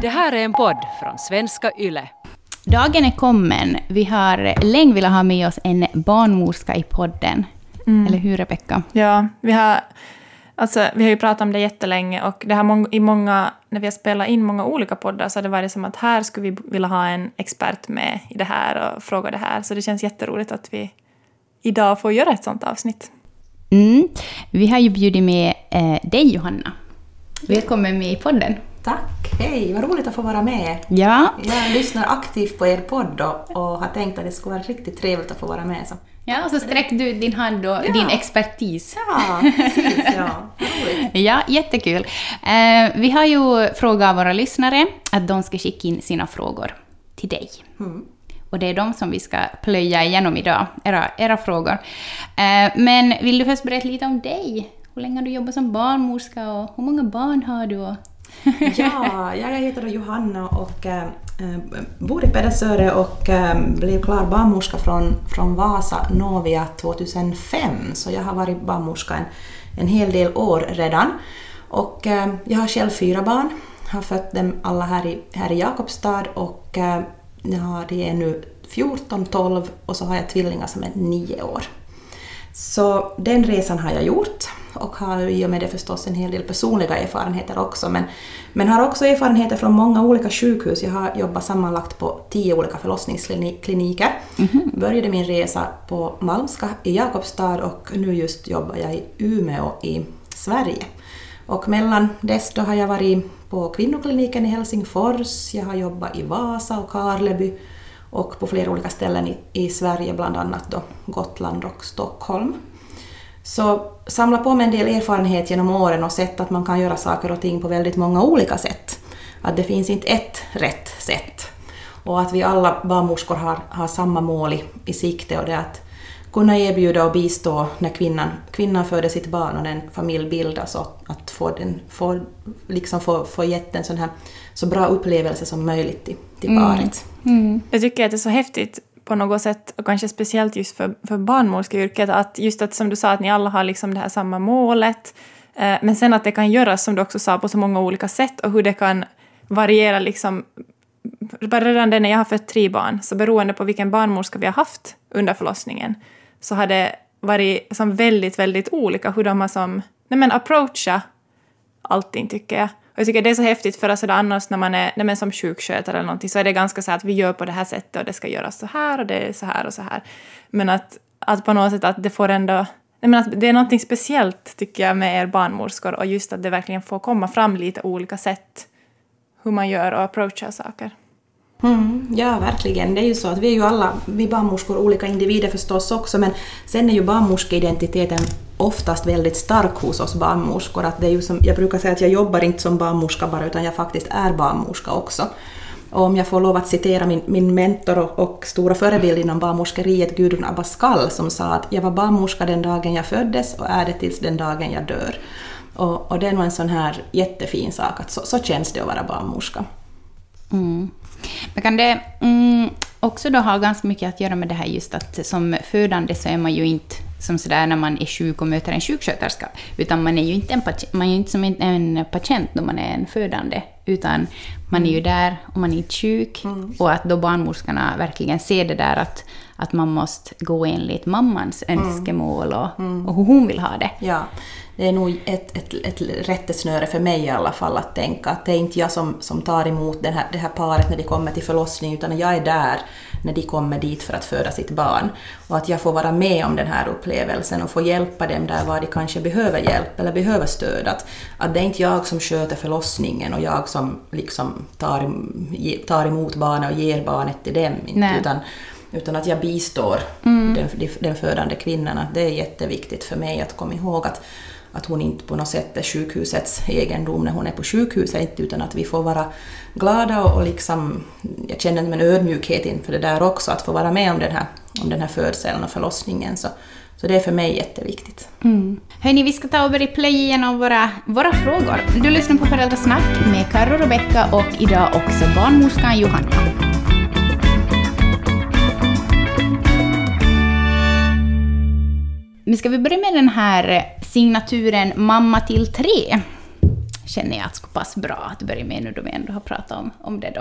Det här är en podd från svenska YLE. Dagen är kommen. Vi har länge velat ha med oss en barnmorska i podden. Eller hur, Rebecka? Ja, vi har, alltså, vi har ju pratat om det jättelänge och det har mång, i många, när vi har spelat in många olika poddar så har det varit som att här skulle vi vilja ha en expert med i det här och fråga det här. Så det känns jätteroligt att vi idag får göra ett sånt avsnitt. Mm. Vi har ju bjudit med eh, dig, Johanna. Välkommen med i podden. Tack, hej, vad roligt att få vara med. Ja, Jag lyssnar aktivt på er podd och, och har tänkt att det skulle vara riktigt trevligt att få vara med. Så. ja och så sträckte du din hand och din expertis. Ja, precis, ja. Roligt. Ja, jättekul. Eh, vi har ju frågat våra lyssnare att de ska skicka in sina frågor till dig. Och det är de som vi ska plöja igenom idag, era, era frågor. Eh, men vill du först berätta lite om dig? Hur länge har du jobbat som barnmorska och hur många barn har du? Ja, jag heter då Johanna och äh, bor i Pedersöre och äh, blev klar barnmorska från, från Vasa Novia 2005. Så jag har varit barnmorska en, en hel del år redan. Och äh, jag har själv fyra barn, har fött dem alla här i, här i Jakobstad och äh, ja, det de är nu 14, 12 och så har jag tvillingar som är 9 år. Så den resan har jag gjort och har i och med det förstås en hel del personliga erfarenheter också. Men, men har också erfarenheter från många olika sjukhus. Jag har jobbat sammanlagt på tio olika förlossningskliniker. Började min resa på Malmska i Jakobstad och nu just jobbar jag i Umeå i Sverige. Och mellan dess då har jag varit på kvinnokliniken i Helsingfors, jag har jobbat i Vasa och Karleby och på flera olika ställen i, i Sverige, bland annat då Gotland och Stockholm. Så samla på mig en del erfarenhet genom åren och sett att man kan göra saker och ting på väldigt många olika sätt. Att det finns inte ett rätt sätt. Och att vi alla barnmorskor har, har samma mål i, i sikte och det är att kunna erbjuda och bistå när kvinnan, kvinnan föder sitt barn och en familj bildas och att få, den, få, liksom få, få gett en sån här så bra upplevelse som möjligt till, till paret. Jag tycker att det är så häftigt på något sätt, och kanske speciellt just för, för barnmorskeyrket, att just att som du sa, att ni alla har liksom det här samma målet, eh, men sen att det kan göras, som du också sa, på så många olika sätt och hur det kan variera liksom bara redan det när jag har fött tre barn, så beroende på vilken barnmorska vi har haft under förlossningen, så har det varit som väldigt, väldigt olika hur de har som, nej men approacha allting tycker jag. Och jag tycker det är så häftigt för alltså annars när man är nej men som sjukskötare eller någonting så är det ganska så att vi gör på det här sättet och det ska göras så här och det är så här och så här. Men att, att på något sätt att det får ändå nej men att det är någonting speciellt tycker jag med er barnmorskor och just att det verkligen får komma fram lite olika sätt hur man gör och approachar saker. Mm, ja, verkligen. Det är ju så att vi är ju alla, vi barnmorskor, olika individer förstås också, men sen är ju barnmorskeidentiteten oftast väldigt stark hos oss barnmorskor. Att det är ju som, jag brukar säga att jag jobbar inte som barnmorska bara, utan jag faktiskt är barnmorska också. Och om jag får lov att citera min, min mentor och, och stora förebild inom barnmorskeriet, Gudrun Abascal, som sa att jag var barnmorska den dagen jag föddes och är det tills den dagen jag dör. Och, och det nog en sån här jättefin sak, att så, så känns det att vara barnmorska. Mm. Men kan det mm, också då ha ganska mycket att göra med det här just att som födande så är man ju inte som sådär när man är sjuk och möter en sjuksköterska, utan man är ju inte, en patient, man är inte som en, en patient när man är en födande, utan man är ju där och man är inte sjuk. Och att då barnmorskorna verkligen ser det där att, att man måste gå enligt mammans önskemål och, och hur hon vill ha det. Ja, det är nog ett, ett, ett rättesnöre för mig i alla fall att tänka att det är inte jag som, som tar emot den här, det här paret när de kommer till förlossning utan jag är där när de kommer dit för att föda sitt barn. Och att jag får vara med om den här upplevelsen och få hjälpa dem där var de kanske behöver hjälp eller behöver stöd. Att, att det är inte jag som sköter förlossningen och jag som liksom tar, tar emot barnet och ger barnet till dem. Nej. Utan, utan att jag bistår den, den födande kvinnan. Att det är jätteviktigt för mig att komma ihåg att, att hon inte på något sätt är sjukhusets egendom när hon är på sjukhuset, utan att vi får vara glada och, och liksom, jag känner en ödmjukhet inför det där också, att få vara med om den här, om den här födseln och förlossningen. Så, så det är för mig jätteviktigt. Mm. Hörni, vi ska ta och börja play igenom våra, våra frågor. Du lyssnar på Föräldrasnack med Karro, och Rebecka och idag också barnmorskan Johanna. Men ska vi börja med den här signaturen Mamma till tre? känner jag att skulle passa bra att börja med nu då vi ändå har pratat om, om det då.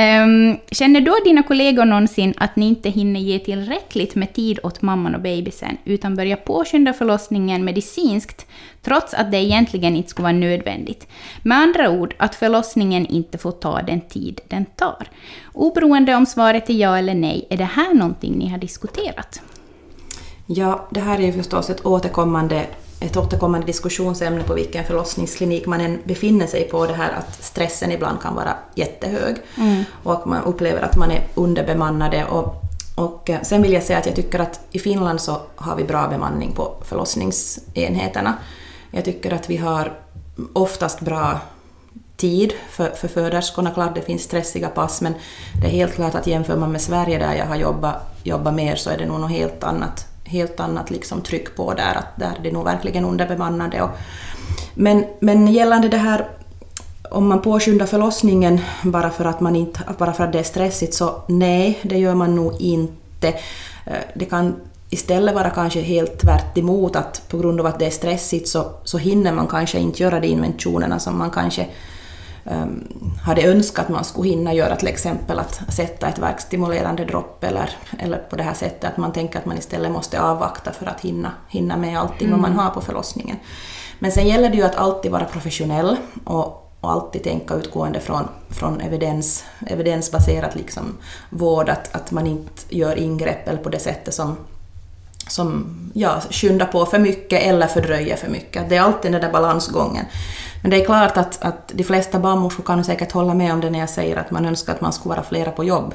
Um, känner då dina kollegor någonsin att ni inte hinner ge tillräckligt med tid åt mamman och bebisen, utan börjar påskynda förlossningen medicinskt, trots att det egentligen inte skulle vara nödvändigt? Med andra ord, att förlossningen inte får ta den tid den tar. Oberoende om svaret är ja eller nej, är det här någonting ni har diskuterat? Ja, det här är ju förstås ett återkommande ett återkommande diskussionsämne på vilken förlossningsklinik man än befinner sig på, det här att stressen ibland kan vara jättehög mm. och man upplever att man är underbemannade. Och, och eh, sen vill jag säga att jag tycker att i Finland så har vi bra bemanning på förlossningsenheterna. Jag tycker att vi har oftast bra tid för, för föderskorna. Klart det finns stressiga pass men det är helt klart att jämför man med Sverige där jag har jobbat, jobbat mer så är det nog något helt annat helt annat liksom tryck på där, att där är det nog verkligen underbemannade. Och, men, men gällande det här om man påskyndar förlossningen bara för, att man inte, bara för att det är stressigt så nej, det gör man nog inte. Eh, det kan istället vara kanske helt tvärt emot att på grund av att det är stressigt så, så hinner man kanske inte göra de inventionerna som man kanske hade önskat man skulle hinna göra, till exempel att sätta ett verkstimulerande dropp eller, eller på det här sättet att man tänker att man istället måste avvakta för att hinna, hinna med allting mm. vad man har på förlossningen. Men sen gäller det ju att alltid vara professionell och, och alltid tänka utgående från, från evidens, evidensbaserat liksom vård, att, att man inte gör ingrepp eller på det sättet som som ja, skyndar på för mycket eller fördröjer för mycket. Det är alltid den där balansgången. Men det är klart att, att de flesta barnmorskor kan säkert hålla med om det när jag säger att man önskar att man skulle vara flera på jobb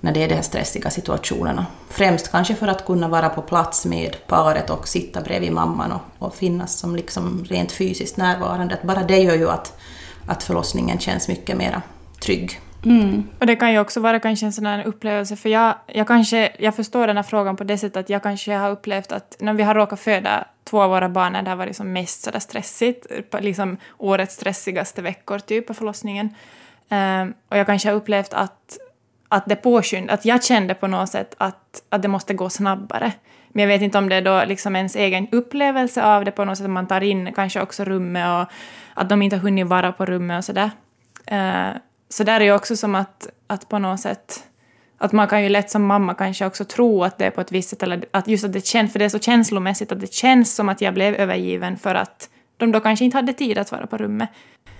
när det är de här stressiga situationerna. Främst kanske för att kunna vara på plats med paret och sitta bredvid mamman och, och finnas som liksom rent fysiskt närvarande. Att bara det gör ju att, att förlossningen känns mycket mer trygg. Mm. Och det kan ju också vara kanske en sån här upplevelse, för jag, jag, kanske, jag förstår den här frågan på det sättet att jag kanske har upplevt att när vi har råkat föda två av våra barn när det har varit som mest sådär stressigt, liksom årets stressigaste veckor typ på förlossningen. Um, och jag kanske har upplevt att, att det påskynd, att jag kände på något sätt att, att det måste gå snabbare. Men jag vet inte om det är då liksom ens egen upplevelse av det på något sätt, man tar in kanske också rummet och att de inte har hunnit vara på rummet och sådär. Uh, så där är ju också som att, att på något sätt att man kan ju lätt som mamma kanske också tro att det är på ett visst sätt, eller att just att det känns, för det är så känslomässigt, att det känns som att jag blev övergiven för att de då kanske inte hade tid att vara på rummet.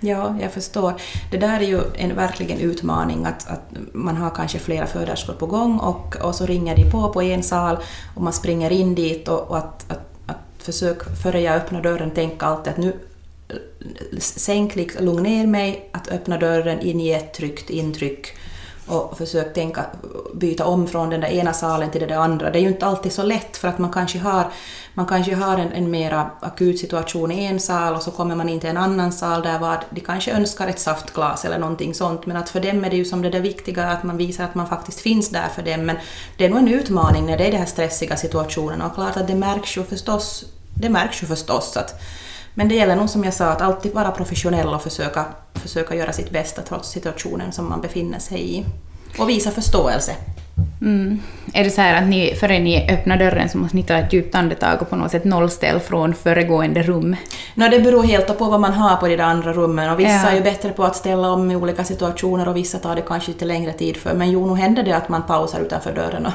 Ja, jag förstår. Det där är ju en verkligen utmaning att, att man har kanske flera föderskor på gång och, och så ringer de på på en sal och man springer in dit och, och att, att, att försök före jag öppnar dörren tänka alltid att nu sänk, lugna ner mig, att öppna dörren, in i ett tryggt intryck och försök tänka, byta om från den där ena salen till den där andra. Det är ju inte alltid så lätt för att man kanske har, man kanske har en, en mera akut situation i en sal och så kommer man in till en annan sal där vad, de kanske önskar ett saftglas eller någonting sånt. Men att för dem är det ju som det där viktiga att man visar att man faktiskt finns där för dem. Men det är nog en utmaning när det är de här stressiga situationerna. Och klart att det märks ju förstås, det märks ju förstås att men det gäller nog som jag sa att alltid vara professionell och försöka, försöka göra sitt bästa trots situationen som man befinner sig i. Och visa förståelse. Mm. Är det så här att ni, före ni öppnar dörren så måste ni ta ett djupt andetag och på något sätt nollställ från föregående rum? No, det beror helt på vad man har på de där andra rummen och vissa ja. är ju bättre på att ställa om i olika situationer och vissa tar det kanske lite längre tid för. Men jo, nog händer det att man pausar utanför dörren och,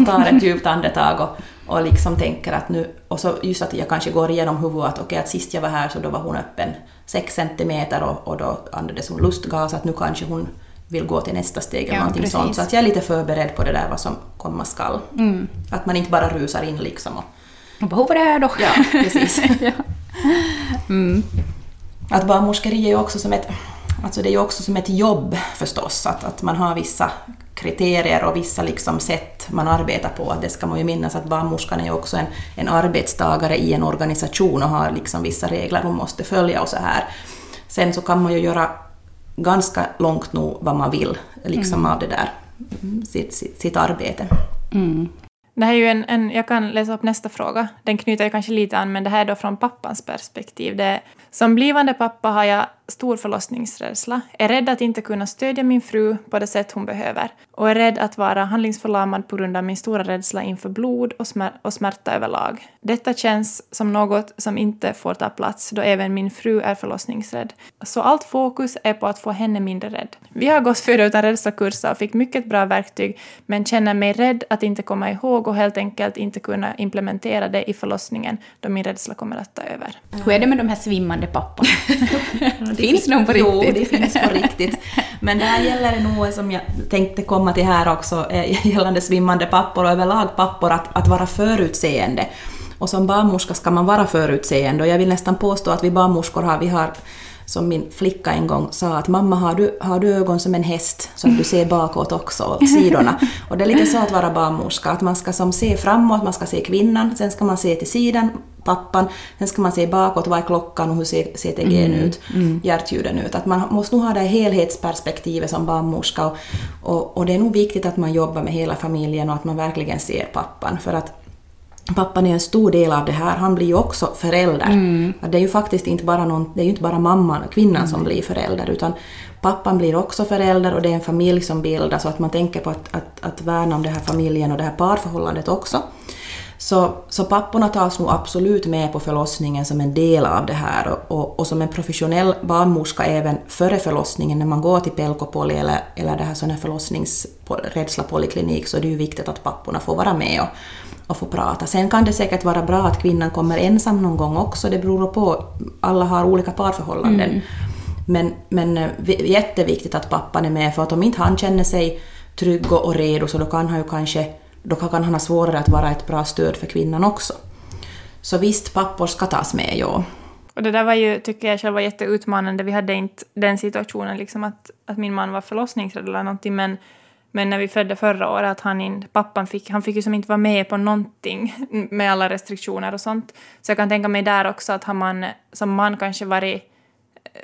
och tar ett djupt andetag och, och liksom tänker att nu... Och så just att jag kanske går igenom huvudet att okej, okay, att sist jag var här så då var hon öppen 6 centimeter och, och då andades hon lustgas, att nu kanske hon vill gå till nästa steg eller ja, någonting precis. sånt. Så att jag är lite förberedd på det där vad som komma skall. Mm. Att man inte bara rusar in liksom och... Och vad var det här då? Ja, precis. ja. Mm. Att barnmorskeri är ju också som ett... Alltså det är ju också som ett jobb förstås, att, att man har vissa kriterier och vissa liksom sätt man arbetar på. Det ska man ju minnas att barnmorskan är ju också en, en arbetstagare i en organisation och har liksom vissa regler hon måste följa och så här. Sen så kan man ju göra ganska långt nog vad man vill liksom mm. av det där, sitt, sitt, sitt arbete. Mm. Det här är ju en, en, jag kan läsa upp nästa fråga. Den knyter ju kanske lite an, men det här är då från pappans perspektiv. Det, som blivande pappa har jag stor förlossningsrädsla, är rädd att inte kunna stödja min fru på det sätt hon behöver och är rädd att vara handlingsförlamad på grund av min stora rädsla inför blod och, smär och smärta överlag. Detta känns som något som inte får ta plats då även min fru är förlossningsrädd. Så allt fokus är på att få henne mindre rädd. Vi har gått föda utan rädsla-kurser och fick mycket bra verktyg men känner mig rädd att inte komma ihåg och helt enkelt inte kunna implementera det i förlossningen då min rädsla kommer att ta över. Hur är det med de här svimmande papporna? finns de på riktigt? Jo, det finns på riktigt. Men det här gäller nog, som jag tänkte komma till här också, eh, gällande svimmande pappor och överlag pappor, att, att vara förutseende. Och som barnmorska ska man vara förutseende och jag vill nästan påstå att vi barnmorskor har, vi har som min flicka en gång sa att mamma har du, har du ögon som en häst så att du ser bakåt också och sidorna. Och det är lite så att vara barnmorska, att man ska som se framåt, man ska se kvinnan, sen ska man se till sidan, pappan, sen ska man se bakåt, vad är klockan och hur ser CTG mm, ut, mm. hjärtljuden ut. Att man måste nog ha det helhetsperspektivet som barnmorska och, och, och det är nog viktigt att man jobbar med hela familjen och att man verkligen ser pappan för att Pappan är en stor del av det här, han blir ju också förälder. Mm. Det är ju faktiskt inte bara, någon, det är inte bara mamman och kvinnan mm. som blir förälder utan pappan blir också förälder och det är en familj som bildas och att man tänker på att, att, att värna om den här familjen och det här parförhållandet också. Så, så papporna tas nog absolut med på förlossningen som en del av det här och, och, och som en professionell barnmorska även före förlossningen när man går till Pelkopoly eller, eller det här sån här förlossningsrädsla poliklinik så är det ju viktigt att papporna får vara med och, och få prata. Sen kan det säkert vara bra att kvinnan kommer ensam någon gång också, det beror på, alla har olika parförhållanden. Mm. Men, men eh, jätteviktigt att pappan är med för att om inte han känner sig trygg och redo så då kan han ju kanske då kan han ha svårare att vara ett bra stöd för kvinnan också. Så visst, pappor ska tas med, ja. Och det där var ju, tycker jag själv var jätteutmanande. Vi hade inte den situationen liksom att, att min man var förlossningsrädd eller någonting, men, men när vi födde förra året, att han in, pappan fick, han fick ju som inte vara med på någonting med alla restriktioner och sånt. Så jag kan tänka mig där också att har man som man kanske varit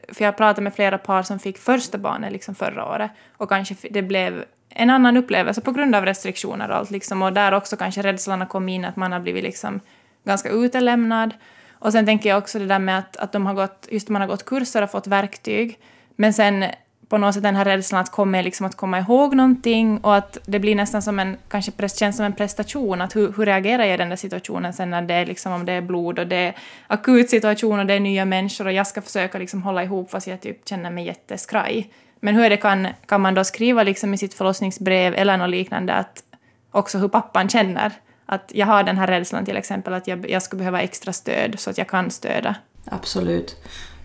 för jag pratade med flera par som fick första barnet liksom förra året och kanske det blev en annan upplevelse på grund av restriktioner och allt. Liksom, och där också kanske rädslan har kommit in, att man har blivit liksom ganska utelämnad. Och sen tänker jag också det där med att, att de har gått, just man har gått kurser och fått verktyg, men sen på något sätt den här rädslan att komma, liksom att komma ihåg någonting och att det blir nästan som en, kanske känns som en prestation, att hur, hur reagerar jag i den där situationen sen när det är liksom, om det är blod och det är akut situation och det är nya människor och jag ska försöka liksom hålla ihop fast jag typ känner mig jätteskraj. Men hur är det, kan, kan man då skriva liksom i sitt förlossningsbrev eller något liknande att också hur pappan känner? Att jag har den här rädslan till exempel att jag, jag skulle behöva extra stöd så att jag kan stödja. Absolut.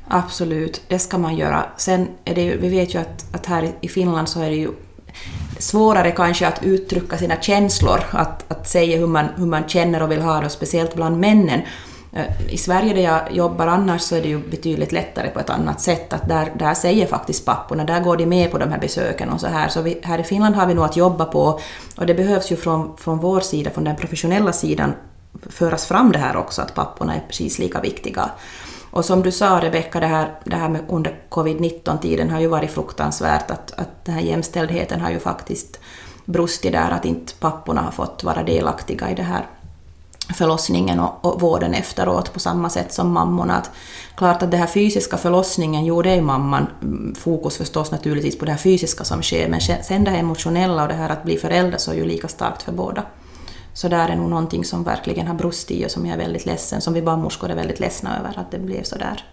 Absolut, det ska man göra. Sen är det ju, vi vet ju att, att här i Finland så är det ju svårare kanske att uttrycka sina känslor, att, att säga hur man, hur man känner och vill ha det, speciellt bland männen. Eh, I Sverige där jag jobbar annars så är det ju betydligt lättare på ett annat sätt. Att där, där säger faktiskt papporna, där går de med på de här besöken och så här. Så vi, här i Finland har vi nog att jobba på och det behövs ju från, från vår sida, från den professionella sidan, föras fram det här också, att papporna är precis lika viktiga. Och som du sa Rebecka, det här, det här med under covid-19-tiden har ju varit fruktansvärt, att, att den här jämställdheten har ju faktiskt brustit där, att inte papporna har fått vara delaktiga i det här förlossningen och, och, vården efteråt på samma sätt som mammorna. Att, klart att den här fysiska förlossningen, jo det är mamman, mm, fokus förstås naturligtvis på det här fysiska som sker, men sen det här emotionella och det här att bli förälder så är ju lika starkt för båda. Så där är nog någonting som verkligen har brustit och som jag är väldigt ledsen, som vi barnmorskor är väldigt ledsna över att det blev så där.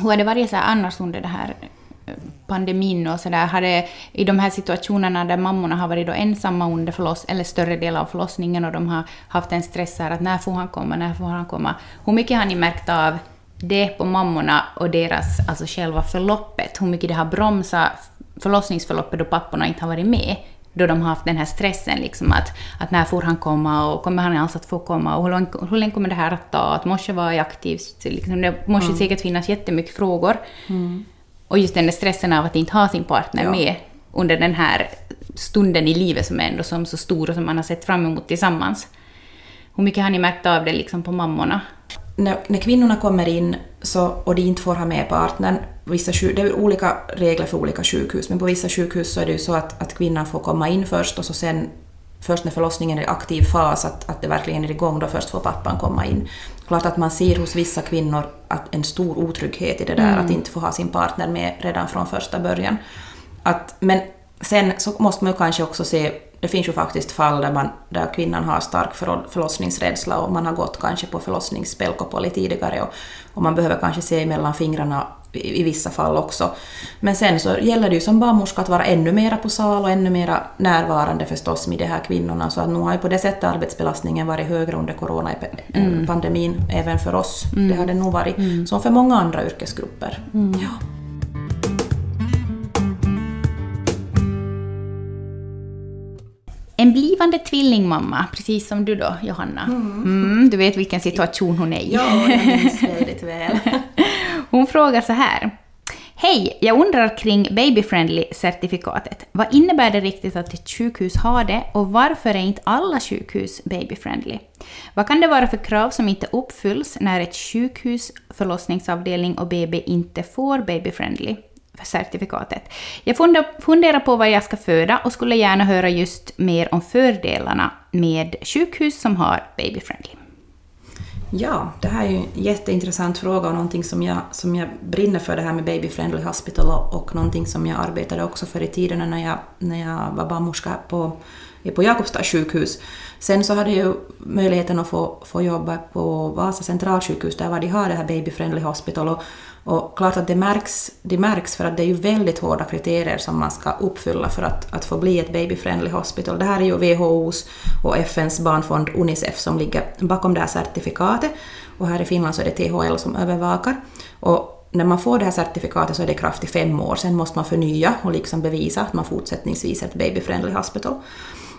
Hur har det varit så annars under det här eh, pandemin och sådär, har det i de här situationerna där mammorna har varit då ensamma under förloss, eller större del av förlossningen och de har haft en stress här att när får han komma, när får han komma? Hur mycket har ni märkt av det på mammorna och deras, alltså själva förloppet? Hur mycket det har bromsat förlossningsförloppet då papporna inte har varit med? Då de har haft den här stressen, liksom att, att när får han komma och kommer han alls att få komma och hur långt, hur länge kommer det här att ta? Att måste vara aktiv, liksom, det måste mm. säkert finnas jättemycket frågor. Mm. Och just den där stressen av att inte ha sin partner ja. med under den här stunden i livet som är ändå som så stor och som man har sett fram emot tillsammans. Hur mycket har ni märkt av det liksom på mammorna? När, när kvinnorna kommer in så, och de inte får ha med partnern, vissa, det är olika regler för olika sjukhus, men på vissa sjukhus så är det ju så att, att kvinnan får komma in först och så sen först när förlossningen är i aktiv fas, att, att det verkligen är igång, då först får pappan komma in. Klart att man ser hos vissa kvinnor att en stor otrygghet i det där, att inte få ha sin partner med redan från första början. Att, men sen så måste man ju kanske också se, det finns ju faktiskt fall där, man, där kvinnan har stark förlo- förlossningsrädsla och man har gått kanske på förlossningsspelkopoli tidigare och, och man behöver kanske se mellan fingrarna i, i vissa fall också. Men sen så gäller det ju som barnmorska att vara ännu mera på sal och ännu mera närvarande förstås med de här kvinnorna. Så att nu har ju på det sättet arbetsbelastningen varit högre under coronapandemin även för oss. Det har det nog varit, som för många andra yrkesgrupper. Ja. En blivande tvillingmamma, precis som du då, Johanna. Mm, du vet vilken situation hon är i. Ja, jag minns väldigt väl. Hon frågar så här. Hej, jag undrar kring babyfriendly-certifikatet. Vad innebär det riktigt att ett sjukhus har det och varför är inte alla sjukhus babyfriendly? Vad kan det vara för krav som inte uppfylls när ett sjukhus, förlossningsavdelning och BB inte får babyfriendly? Certifikatet. Jag funderar på vad jag ska föda och skulle gärna höra just mer om fördelarna med sjukhus som har babyfriendly. Ja, det här är ju en jätteintressant fråga och någonting som jag, som jag brinner för det här med Baby Friendly Hospital och, och någonting som jag arbetade också för i tiden när jag, när jag var barnmorska på, på Jakobstads sjukhus. Sen så hade jag ju möjligheten att få, få jobba på Vasa centralsjukhus där var de har det här Baby Friendly Hospital och, och klart att det märks, det märks för att det är ju väldigt hårda kriterier som man ska uppfylla för att, att få bli ett baby-friendly hospital. Det här är ju WHOs och FNs barnfond Unicef som ligger bakom det här certifikatet och här i Finland så är det THL som övervakar. Och när man får det här certifikatet så är det kraft i fem år, sen måste man förnya och liksom bevisa att man fortsättningsvis är ett baby-friendly hospital.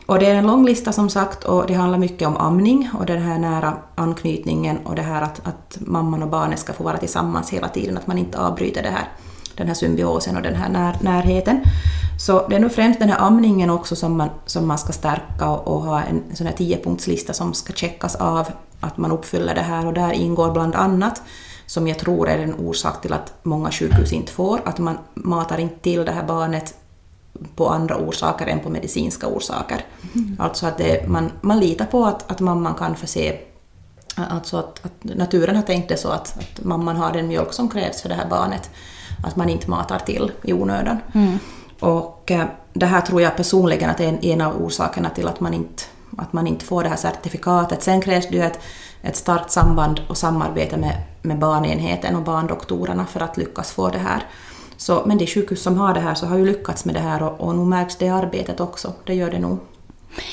Och det är en lång lista som sagt och det handlar mycket om amning och den här nära anknytningen och det här att, att mamman och barnet ska få vara tillsammans hela tiden, att man inte avbryter det här, den här symbiosen och den här när, närheten. Så det är nog främst den här amningen också som man, som man ska stärka och, och ha en sån här tiopunktslista som ska checkas av att man uppfyller det här och där ingår bland annat som jag tror är en orsak till att många sjukhus inte får, att man matar inte till det här barnet på andra orsaker än på medicinska orsaker. Mm. Alltså att det, man, man litar på att, att mamman kan förse Alltså att, att naturen har tänkt det så att, att mamman har den mjölk som krävs för det här barnet. Att man inte matar till i onödan. Mm. Och eh, det här tror jag personligen att är en, en av orsakerna till att man, inte, att man inte får det här certifikatet. Sen krävs det ju ett, ett starkt samband och samarbete med, med barnenheten och barndoktorerna för att lyckas få det här. Så, men de sjukhus som har det här så har ju lyckats med det här och, och nu märks det arbetet också. Det gör det nog.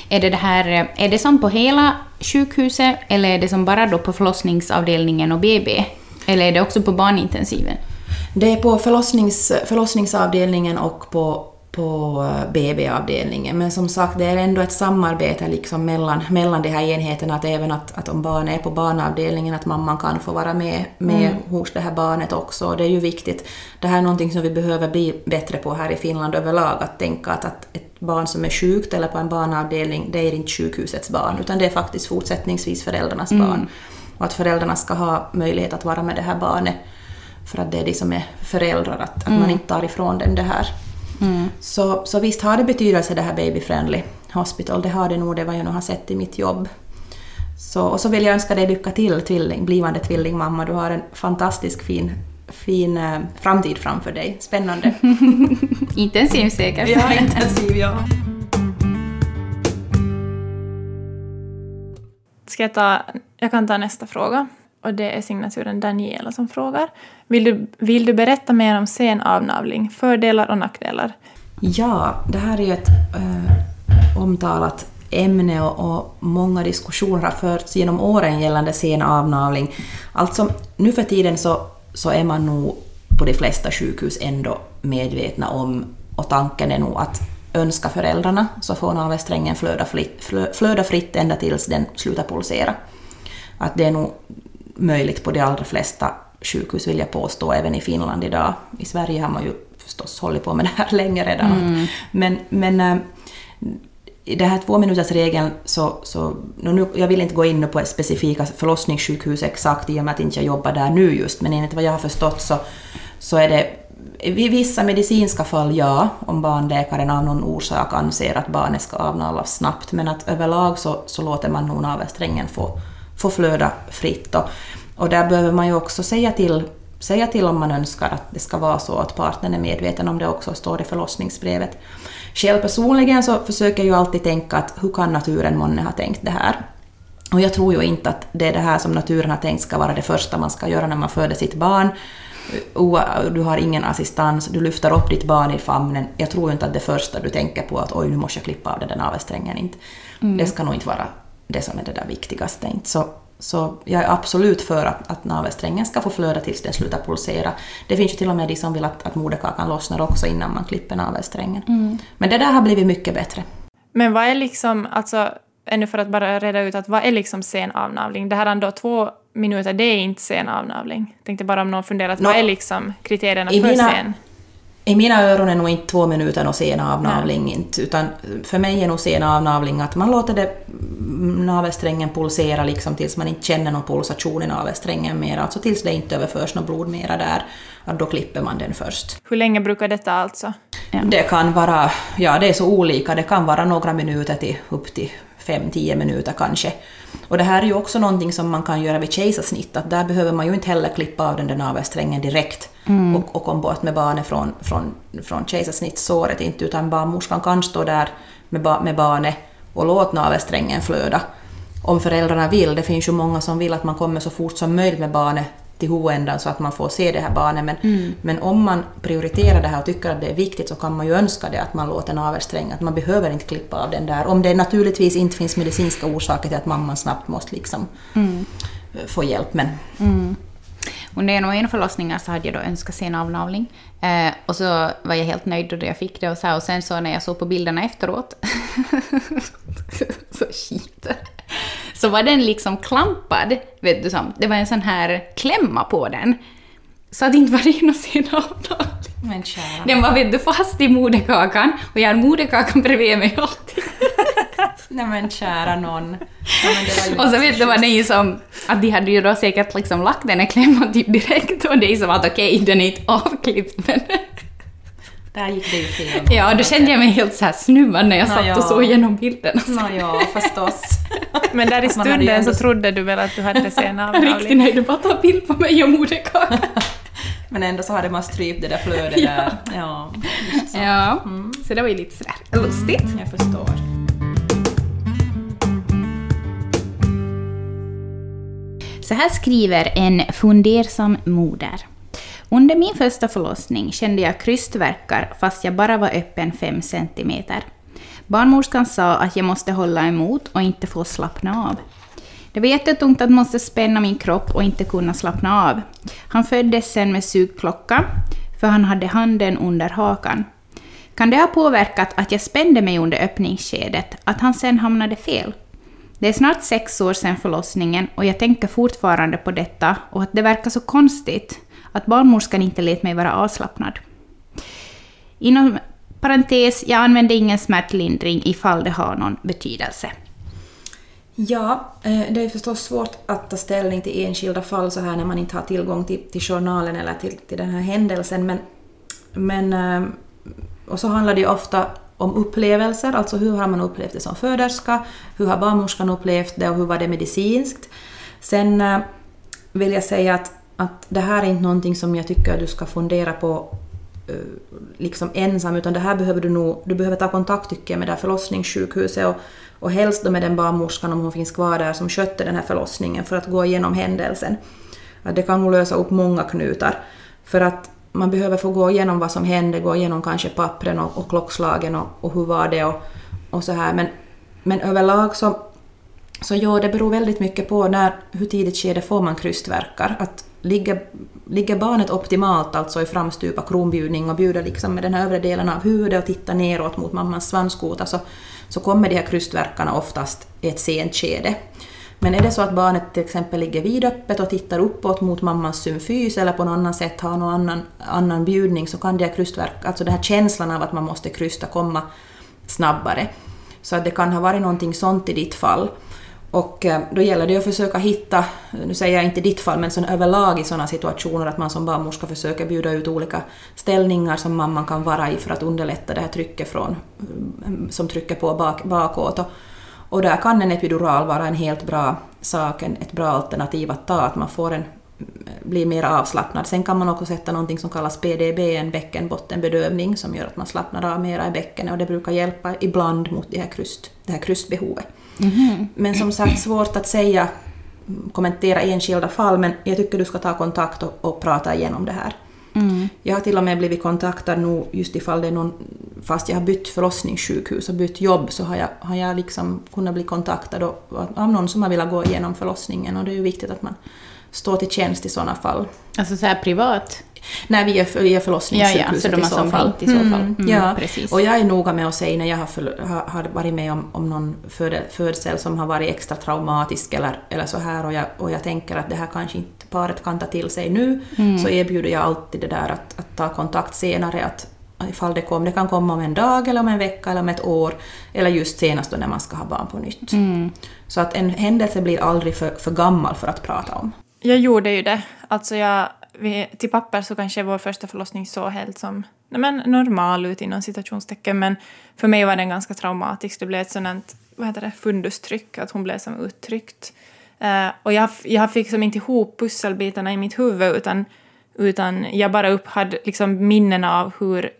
Är det, det här, är det som på hela sjukhuset eller är det som bara då på förlossningsavdelningen och BB? Eller är det också på barnintensiven? Det är på förlossnings, förlossningsavdelningen och på, på BB-avdelningen. Men som sagt, det är ändå ett samarbete liksom mellan, mellan de här enheterna. Att även att, att om barnet är på barnavdelningen, att mamman kan få vara med, med mm. hos det här barnet också. Det är ju viktigt. Det här är någonting som vi behöver bli bättre på här i Finland överlag. Att tänka att, att ett barn som är sjukt eller på en barnavdelning, det är inte sjukhusets barn, utan det är faktiskt fortsättningsvis föräldrarnas mm. barn. Och att föräldrarna ska ha möjlighet att vara med det här barnet för att det är de som är föräldrar, att, att mm. man inte tar ifrån dem det här. Mm. Så, så visst har det betydelse det här Baby Friendly Hospital, det har det nog, det vad jag nu har sett i mitt jobb. Så, och så vill jag önska dig lycka till, tvilling, blivande tvillingmamma. Du har en fantastisk fin, fin uh, framtid framför dig. Spännande. intensiv säkert. Ja, intensiv, ja. Ska jag ta, jag kan ta nästa fråga. Och det är signaturen Daniela som frågar. Vill du, vill du berätta mer om sen avnavling, fördelar och nackdelar? Ja, det här är ju ett äh, omtalat ämne och, och, många diskussioner har förts genom åren gällande sen avnavling. Alltså, nu för tiden så, så är man nog på de flesta sjukhus ändå medvetna om, och tanken är nog att önska föräldrarna så får navelsträngen flöda, flöda fritt ända tills den slutar pulsera. Att det är nog möjligt på de allra flesta sjukhus vill jag påstå, även i Finland idag. I Sverige har man ju förstås hållit på med det här länge redan. Mm. Men, men äh, i den här tvåminutersregeln så, så nu, jag vill inte gå in på specifika förlossningssjukhus exakt i och med att inte jag jobbar där nu just, men enligt vad jag har förstått så, så är det I vissa medicinska fall ja, om barnläkaren av någon orsak anser att barnet ska avnavlas snabbt, men att överlag så, så låter man nog navelsträngen få, få flöda fritt. Och, och där behöver man ju också säga till, säga till om man önskar att det ska vara så att partnern är medveten om det också, står i förlossningsbrevet. Själv personligen så försöker jag alltid tänka att hur kan naturen månne ha tänkt det här? Och jag tror ju inte att det är det här som naturen har tänkt ska vara det första man ska göra när man föder sitt barn. Du har ingen assistans, du lyfter upp ditt barn i famnen. Jag tror inte att det första du tänker på att oj, nu måste jag klippa av den där navelsträngen. Inte. Mm. Det ska nog inte vara det som är det där viktigaste. Inte. Så, så jag är absolut för att, att navelsträngen ska få flöda tills den slutar pulsera. Det finns ju till och med de som vill att, att moderkakan lossnar också innan man klipper navelsträngen. Mm. Men det där har blivit mycket bättre. Men vad är liksom, alltså ännu för att bara reda ut att vad är liksom sen avnavling? Det här ändå två minuter, det är inte sen avnavling. Tänkte bara om någon funderat, no, vad är liksom kriterierna för mina, sen? I mina öron är nog inte två minuter och sen avnavling, inte, utan för mig är nog sen avnavling att man låter det, navelsträngen pulsera liksom tills man inte känner någon pulsation i navelsträngen mer, alltså tills det inte överförs något blod mera där. Då klipper man den först. Hur länge brukar detta alltså? Ja. Det kan vara, ja det är så olika, det kan vara några minuter till upp till 5-10 minuter kanske. Och det här är ju också någonting som man kan göra vid kejsarsnitt, att där behöver man ju inte heller klippa av den där navelsträngen direkt mm. och, och komma bort med barnet från, från, från kejsarsnittssåret, inte, utan barnmorskan kan stå där med, ba, med barnet och låta navelsträngen flöda. Om föräldrarna vill, det finns ju många som vill att man kommer så fort som möjligt med barnet till huvudändan så att man får se det här barnet. Men, mm. men om man prioriterar det här och tycker att det är viktigt så kan man ju önska det att man låter navelsträngen, att man behöver inte klippa av den där. Om det naturligtvis inte finns medicinska orsaker till att mamman snabbt måste liksom mm. få hjälp. Men, mm. Under en och en förlossningar så hade jag då önskat se en avnavling. Eh, och så var jag helt nöjd då jag fick det och så här, Och sen så när jag såg på bilderna efteråt, så shit så var den liksom klampad, vet du, som, det var en sån här klämma på den. Så att det inte var ren och sen Men kära. Den var vet du, fast i moderkakan och jag har moderkakan bredvid mig alltid. Nej men kära någon. och så vet du vad det är som, att de hade ju då säkert liksom lagt den här klämman typ direkt och det är som att okej, okay, den är inte avklippt men där gick det ju fel. Ja, då kände jag mig helt så här snuvad när jag satt ja. och såg igenom bilderna. Nå ja, förstås. Men där i stunden så trodde du väl att du hade sen avnavling? Riktigt nej, du bara tar bild på mig och moderkakan. Men ändå så hade man strypt det där flödet ja. där. Ja, så. ja. Mm. så det var ju lite sådär lustigt. Mm, jag förstår. Så här skriver en fundersam moder. Under min första förlossning kände jag krystvärkar fast jag bara var öppen 5 cm. Barnmorskan sa att jag måste hålla emot och inte få slappna av. Det var jättetungt att måste spänna min kropp och inte kunna slappna av. Han föddes sen med sugklocka, för han hade handen under hakan. Kan det ha påverkat att jag spände mig under öppningsskedet, att han sen hamnade fel? Det är snart sex år sedan förlossningen och jag tänker fortfarande på detta och att det verkar så konstigt att barnmorskan inte lät mig vara avslappnad. Inom parentes, jag använder ingen smärtlindring ifall det har någon betydelse. Ja, eh, det är förstås svårt att ta ställning till enskilda fall så här när man inte har tillgång till, till journalen eller till, till den här händelsen. Men, men, eh, och så handlar det ju ofta om upplevelser, alltså hur har man upplevt det som föderska, hur har barnmorskan upplevt det och hur var det medicinskt. Sen eh, vill jag säga att att det här är inte någonting som jag tycker att du ska fundera på eh, liksom ensam, utan det här behöver du nog, du behöver ta kontakt tycker jag med det här förlossningssjukhuset och, och helst då med den barnmorskan om hon finns kvar där som skötte den här förlossningen för att gå igenom händelsen. Att det kan nog lösa upp många knutar. För att man behöver få gå igenom vad som hände, gå igenom kanske pappren och, och klockslagen och, och hur var det och, och så här. Men, men överlag så, så ja, det beror väldigt mycket på när, hur tidigt skede får man krystverkar. Att ligger, ligger barnet optimalt, alltså i framstupa kronbjudning och bjuder liksom med den här övre delen av huvudet och tittar neråt mot mammans svanskota så, alltså, så kommer de här krystverkarna oftast i ett sent skede. Men är det så att barnet till exempel ligger vidöppet och tittar uppåt mot mammans symfys eller på något annat sätt har någon annan, annan bjudning så kan det här krystverk, alltså den här känslan av att man måste krysta komma snabbare. Så att det kan ha varit någonting sånt i ditt fall. Och eh, då gäller det att försöka hitta, nu säger jag inte ditt fall, men sån överlag i sådana situationer att man som barnmorska försöker bjuda ut olika ställningar som mamman kan vara i för att underlätta det här trycket från, mm, som trycker på bak, bakåt. Och, och där kan en epidural vara en helt bra sak, en, ett bra alternativ att ta, att man får en, mm, blir mer avslappnad. Sen kan man också sätta någonting som kallas PDB, en bäckenbottenbedövning, som gör att man slappnar av mera i bäckenet och det brukar hjälpa ibland mot det här, krust, det här krustbehovet. Mm. Men som sagt, svårt att säga, kommentera enskilda fall, men jag tycker du ska ta kontakt och, och prata igenom det här. Mm. Jag har till och med blivit kontaktad nu just ifall det är någon, fast jag har bytt förlossningssjukhus och bytt jobb så har jag, har jag liksom kunnat bli kontaktad av någon som har velat gå igenom förlossningen och det är ju viktigt att man står till tjänst i sådana fall. Alltså så här privat? Nej, vi är, vi är förlossningssjukhuset ja, ja, så de i så fall. I så fall. Mm, mm, ja, precis. och jag är noga med att säga när jag har, för, har, har varit med om, om någon födsel som har varit extra traumatisk eller, eller så här och jag, och jag tänker att det här kanske inte paret kan ta till sig nu, mm. så erbjuder jag alltid det där att, att ta kontakt senare, att ifall det kommer. Det kan komma om en dag eller om en vecka eller om ett år, eller just senast då när man ska ha barn på nytt. Mm. Så att en händelse blir aldrig för, för gammal för att prata om. Jag gjorde ju det. Alltså jag, vi, till papper så kanske vår första förlossning såg helt som nej men, normal ut inom citationstecken, men för mig var den ganska traumatisk. Det blev ett sådant vad heter det, fundustryck, att hon blev som uttryckt. Uh, och jag, jag fick som inte ihop pusselbitarna i mitt huvud, utan, utan jag bara upp hade liksom minnen av hur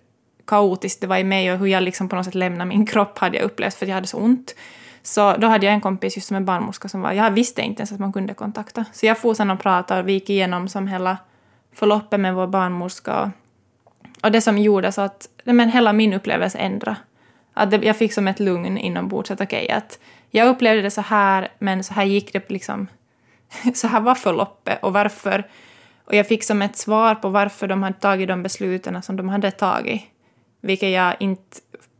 kaotiskt det var i mig och hur jag liksom på något sätt lämnade min kropp hade jag upplevt för att jag hade så ont. Så då hade jag en kompis just som en barnmorska som var, jag visste inte ens att man kunde kontakta. Så jag for sen och pratade och vi gick igenom som hela förloppet med vår barnmorska. Och, och det som gjorde så att men hela min upplevelse ändrade. Att det, jag fick som ett lugn inombords att okej, okay, att jag upplevde det så här, men så här gick det liksom. så här var förloppet och varför. Och jag fick som ett svar på varför de hade tagit de besluten som de hade tagit. Vilket jag inte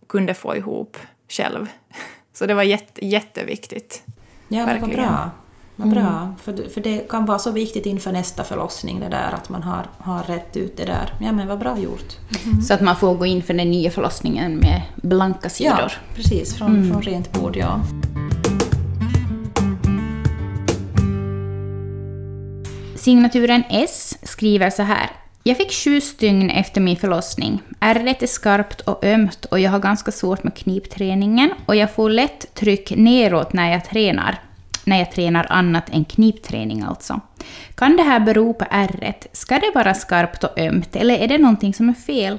kunde få ihop själv. Så det var jätte, jätteviktigt. Ja, men vad bra. Vad bra. Mm. För, för det kan vara så viktigt inför nästa förlossning det där att man har, har rätt ut det där. Ja men vad bra gjort. Mm. Så att man får gå in för den nya förlossningen med blanka sidor. Ja, precis. Från, mm. från rent bord, ja. Signaturen S skriver så här. Jag fick sju stygn efter min förlossning. Ärret är skarpt och ömt och jag har ganska svårt med knipträningen och jag får lätt tryck neråt när jag tränar. När jag tränar annat än knipträning alltså. Kan det här bero på ärret? Ska det vara skarpt och ömt eller är det någonting som är fel?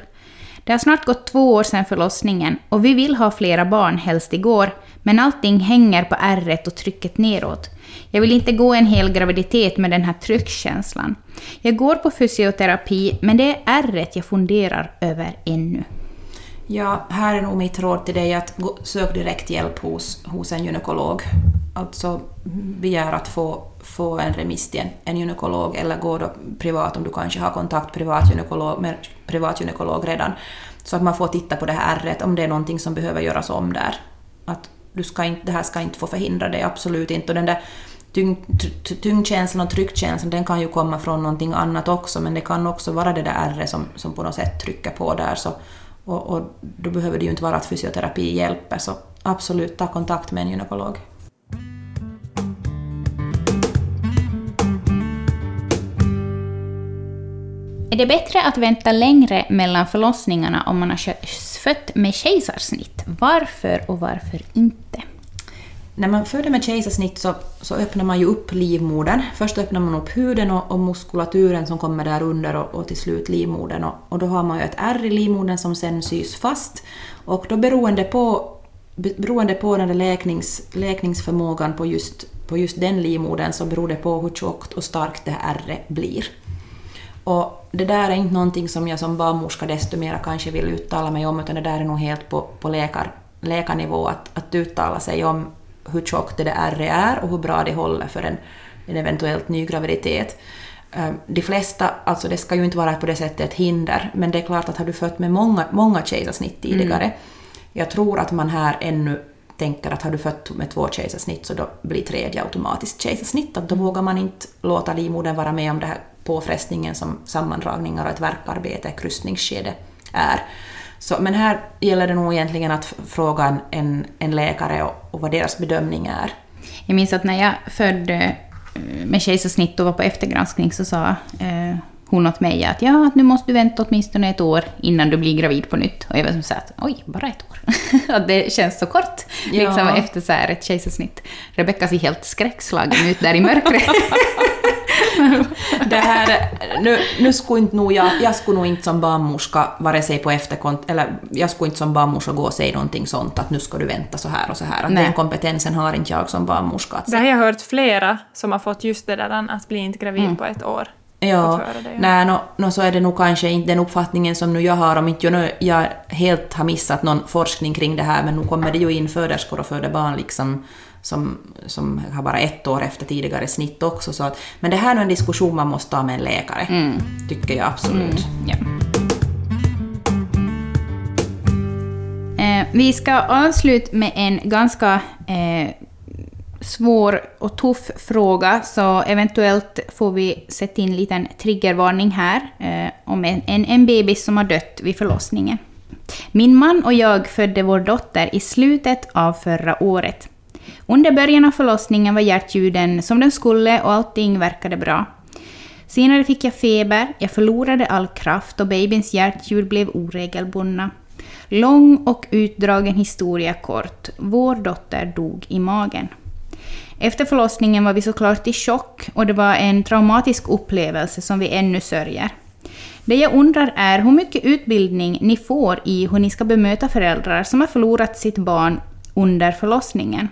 Det har snart gått två år sedan förlossningen och vi vill ha flera barn, helst igår, men allting hänger på ärret och trycket neråt. Jag vill inte gå en hel graviditet med den här tryckkänslan. Jag går på fysioterapi, men det är ärret jag funderar över ännu. Ja, här är nog mitt råd till dig att sök direkt hjälp hos, hos en gynekolog. Alltså begär att få, få en remiss till en, en gynekolog eller gå då privat om du kanske har kontakt privat gynekolog, med privatgynekolog redan. Så att man får titta på det här ärret om det är någonting som behöver göras om där. Att du ska inte, det här ska inte få förhindra dig, absolut inte. Och den där tyng, tyngdkänslan och tryckkänslan den kan ju komma från någonting annat också, men det kan också vara det där ärret som, som på något sätt trycker på där. Så, och, och då behöver det ju inte vara att fysioterapi hjälper, så absolut ta kontakt med en gynekolog. Är det bättre att vänta längre mellan förlossningarna om man har fött med kejsarsnitt? Varför och varför inte? När man föder med kejsarsnitt så, så öppnar man ju upp livmodern. Först öppnar man upp huden och, och muskulaturen som kommer där under och, och till slut livmodern. Och, och, då har man ju ett ärr i livmodern som sen sys fast. Och då beroende på, beroende på den där läknings, läkningsförmågan på just, på just den livmodern så beror det på hur tjockt och starkt det här ärret blir. Och det där är inte någonting som jag som barnmorska desto mer kanske vill uttala mig om, utan det där är nog helt på, på läkar, läkarnivå att, att uttala sig om hur tjockt det där är och hur bra det håller för en, en eventuellt ny graviditet. Ehm, de flesta, alltså det ska ju inte vara på det sättet ett hinder, men det är klart att har du fött med många, många kejsarsnitt tidigare, mm. jag tror att man här ännu tänker att har du fött med två kejsarsnitt så då blir tredje automatiskt kejsarsnitt, att då mm. vågar man inte låta livmodern vara med om den här påfrestningen som sammandragningar och ett verkarbete, krustningsskede är. Så, men här gäller det nog egentligen att fråga en, en läkare och, och vad deras bedömning är. Jag minns att när jag födde eh, med kejsarsnitt och var på eftergranskning så sa eh, hon åt mig att ja, att nu måste du vänta åtminstone ett år innan du blir gravid på nytt. Och jag var som så att oj, bara ett år. att det känns så kort Ja. liksom, efter så här ett kejsarsnitt. Rebecka ser helt skräckslagen ut där i mörkret. Det här, nu, nu skulle inte nog jag, jag skulle nog inte som barnmorska vare sig på efterkont, eller jag skulle inte som barnmorska gå och säga någonting sånt att nu ska du vänta så här och så här. Att Nej. den kompetensen har inte jag som barnmorska. Att Det har jag hört flera som har fått just det där att bli inte gravid på ett år. Det, ja. nej, no, no, så är det nog kanske inte den uppfattningen som nu jag har, om inte jag, nu, jag helt har missat någon forskning kring det här, men nu kommer det ju in föderskor och föder barn liksom som, som har bara ett år efter tidigare snitt också. Så att, men det här är en diskussion man måste ta med en läkare, tycker jag absolut. Ja. Eh, vi ska avsluta med en ganska eh, svår och tuff fråga, så eventuellt får vi sätta in en liten triggervarning här eh, om en, en, en bebis som har dött vid förlossningen. Min man och jag födde vår dotter i slutet av förra året. Under början av förlossningen var hjärtljuden som den skulle och allting verkade bra. Senare fick jag feber, jag förlorade all kraft och babyns hjärtljud blev oregelbundna. Lång och utdragen historia kort. Vår dotter dog i magen. Efter förlossningen var vi såklart i chock och det var en traumatisk upplevelse som vi ännu sörjer. Det jag undrar är hur mycket utbildning ni får i hur ni ska bemöta föräldrar som har förlorat sitt barn under förlossningen.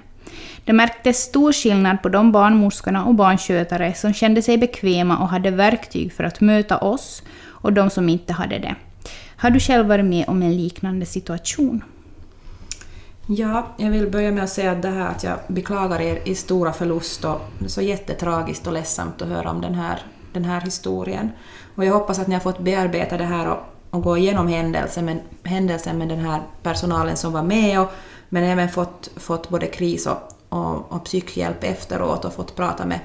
Det märktes stor skillnad på de barnmorskorna och barnskötare som kände sig bekväma och hade verktyg för att möta oss och de som inte hade det. Har du själv varit med om en liknande situation? Ja, jag vill börja med att säga att det här att jag beklagar er i stora förlust och det är så jättetragiskt och ledsamt att höra om den här, den här historien. Och jag hoppas att ni har fått bearbeta det här och, och gå igenom händelsen med, händelsen med den här personalen som var med och, men även fått, fått både kris och, och, och psykhjälp efteråt och fått prata med,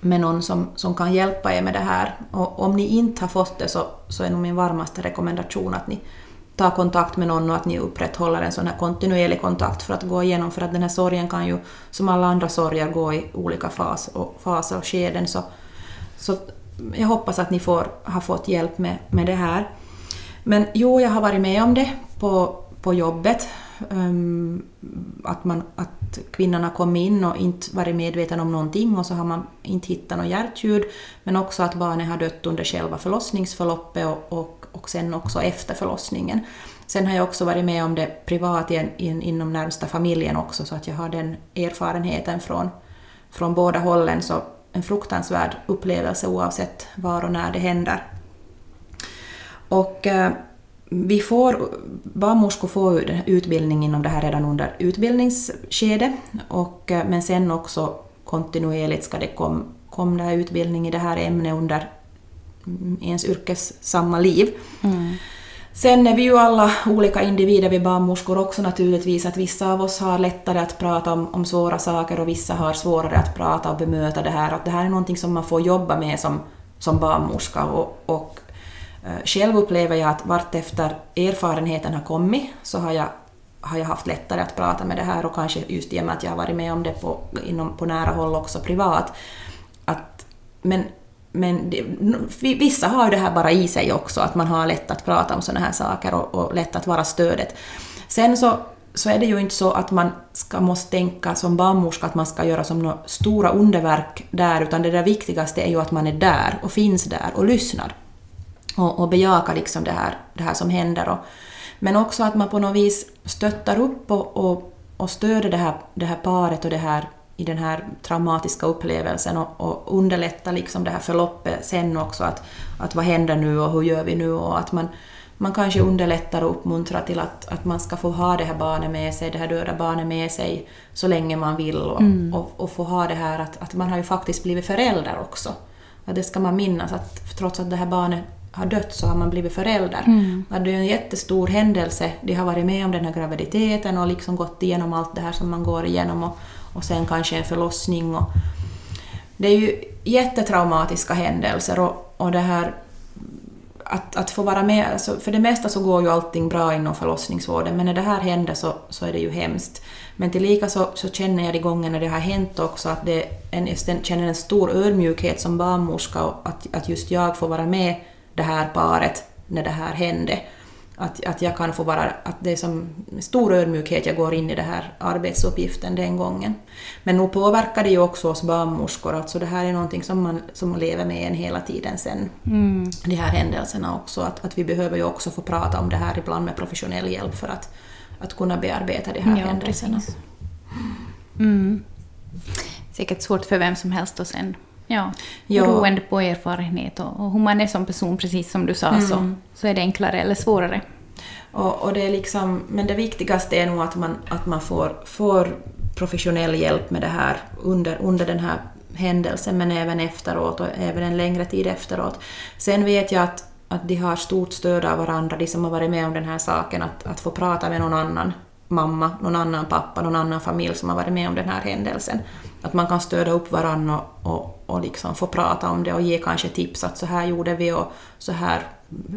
med någon som, som kan hjälpa er med det här. Och om ni inte har fått det så, så är nog min varmaste rekommendation att ni tar kontakt med någon och att ni upprätthåller en sån här kontinuerlig kontakt för att gå igenom, för att den här sorgen kan ju som alla andra sorger gå i olika fas och, faser och skeden. Så, så jag hoppas att ni får, har fått hjälp med, med det här. Men jo, jag har varit med om det på, på jobbet. Ehm, att, man, att kvinnan har kommit in och inte varit medveten om någonting och så har man inte hittat något hjärtljud. Men också att barnet har dött under själva förlossningsförloppet och, och, och sen också efter förlossningen. Sen har jag också varit med om det privat in, in, inom närmsta familjen också så att jag har den erfarenheten från, från båda hållen. Så en fruktansvärd upplevelse oavsett var och när det händer. Och eh, vi får, barnmorskor får utbildning inom det här redan under utbildningsskedet, och, eh, men sen också kontinuerligt ska det komma kom utbildning i det här ämnet under mm, ens yrkessamma liv. Sen är vi ju alla olika individer, vi barnmorskor också naturligtvis, att vissa av oss har lättare att prata om, om svåra saker och vissa har svårare att prata och bemöta det här. Att det här är någonting som man får jobba med som, som barnmorska och, och Eh, själv upplever jag att vartefter erfarenheten har kommit så har jag, har jag haft lättare att prata med det här och kanske just i och med att jag har varit med om det på, inom, på nära håll också privat. Att, men men det, vissa har ju det här bara i sig också, att man har lätt att prata om sådana här saker och, och lätt att vara stödet. Sen så, så är det ju inte så att man ska, måste tänka som barnmorska att man ska göra som några stora underverk där, utan det där viktigaste är ju att man är där och finns där och lyssnar. Och, och bejakar liksom det här, det här som händer. Och, men också att man på något vis stöttar upp och, och, och stöder det här, det här paret och det här i den här traumatiska upplevelsen och, och underlätta liksom det här förloppet sen också. Att, att vad händer nu och hur gör vi nu? Och att man, man kanske underlättar och uppmuntrar till att, att man ska få ha det här barnet med sig, det här döda barnet med sig så länge man vill och, mm. och, och, få ha det här att, att man har ju faktiskt blivit förälder också. Att det ska man minnas att trots att det här barnet har dött så har man blivit förälder. Mm. Det är en jättestor händelse. De har varit med om den här graviditeten och liksom gått igenom allt det här som man går igenom och, och sen kanske en förlossning. Och det är ju jättetraumatiska händelser och, och det här att, att få vara med, alltså för det mesta så går ju allting bra inom förlossningsvården, men när det här händer så, så är det ju hemskt. Men tillika så, så känner jag de gånger när det har hänt också att det en, jag känner en stor ödmjukhet som barnmorska att, att just jag får vara med det här paret när det här hände. Att, att jag kan få vara, att det är som stor ödmjukhet jag går in i den här arbetsuppgiften den gången. Men nog påverkar det ju också oss barnmorskor, alltså det här är någonting som man som lever med en hela tiden sen. Mm. De här händelserna också, att, att vi behöver ju också få prata om det här ibland med professionell hjälp för att, att kunna bearbeta de här ja, händelserna. Mm. Säkert svårt för vem som helst att sen Ja, ja. beroende på erfarenhet och, och hur man är som person, precis som du sa, mm. så, så är det enklare eller svårare. Och, och, det är liksom, men det viktigaste är nog att man, att man får, får professionell hjälp med det här under, under den här händelsen, men även efteråt och även en längre tid efteråt. Sen vet jag att, att de har stort stöd av varandra, de som har varit med om den här saken, att, att få prata med någon annan mamma, någon annan pappa, någon annan familj som har varit med om den här händelsen. Att man kan stödja upp varandra och, och, och liksom få prata om det och ge kanske tips att så här gjorde vi och så här,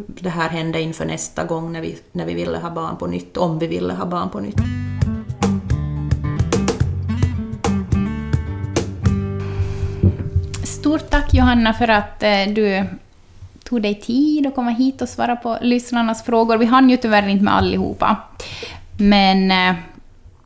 det här hände inför nästa gång när vi, när vi ville ha barn på nytt, om vi ville ha barn på nytt. Stort tack Johanna för att eh, du tog dig tid att komma hit och svara på lyssnarnas frågor. Vi hann ju tyvärr inte med allihopa. Men eh,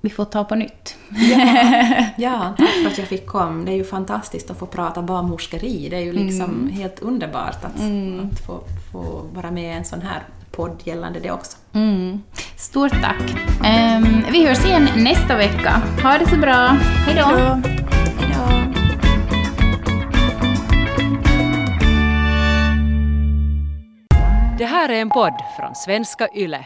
vi får ta på nytt. Ja, ja, tack för att jag fick komma. Det är ju fantastiskt att få prata barnmorskeri. Det är ju liksom mm. helt underbart att, mm. att få, få vara med i en sån här podd gällande det också. Mm. Stort tack. Um, vi hörs igen nästa vecka. Ha det så bra. Hej då. Hej då. Det här är en podd från svenska YLE.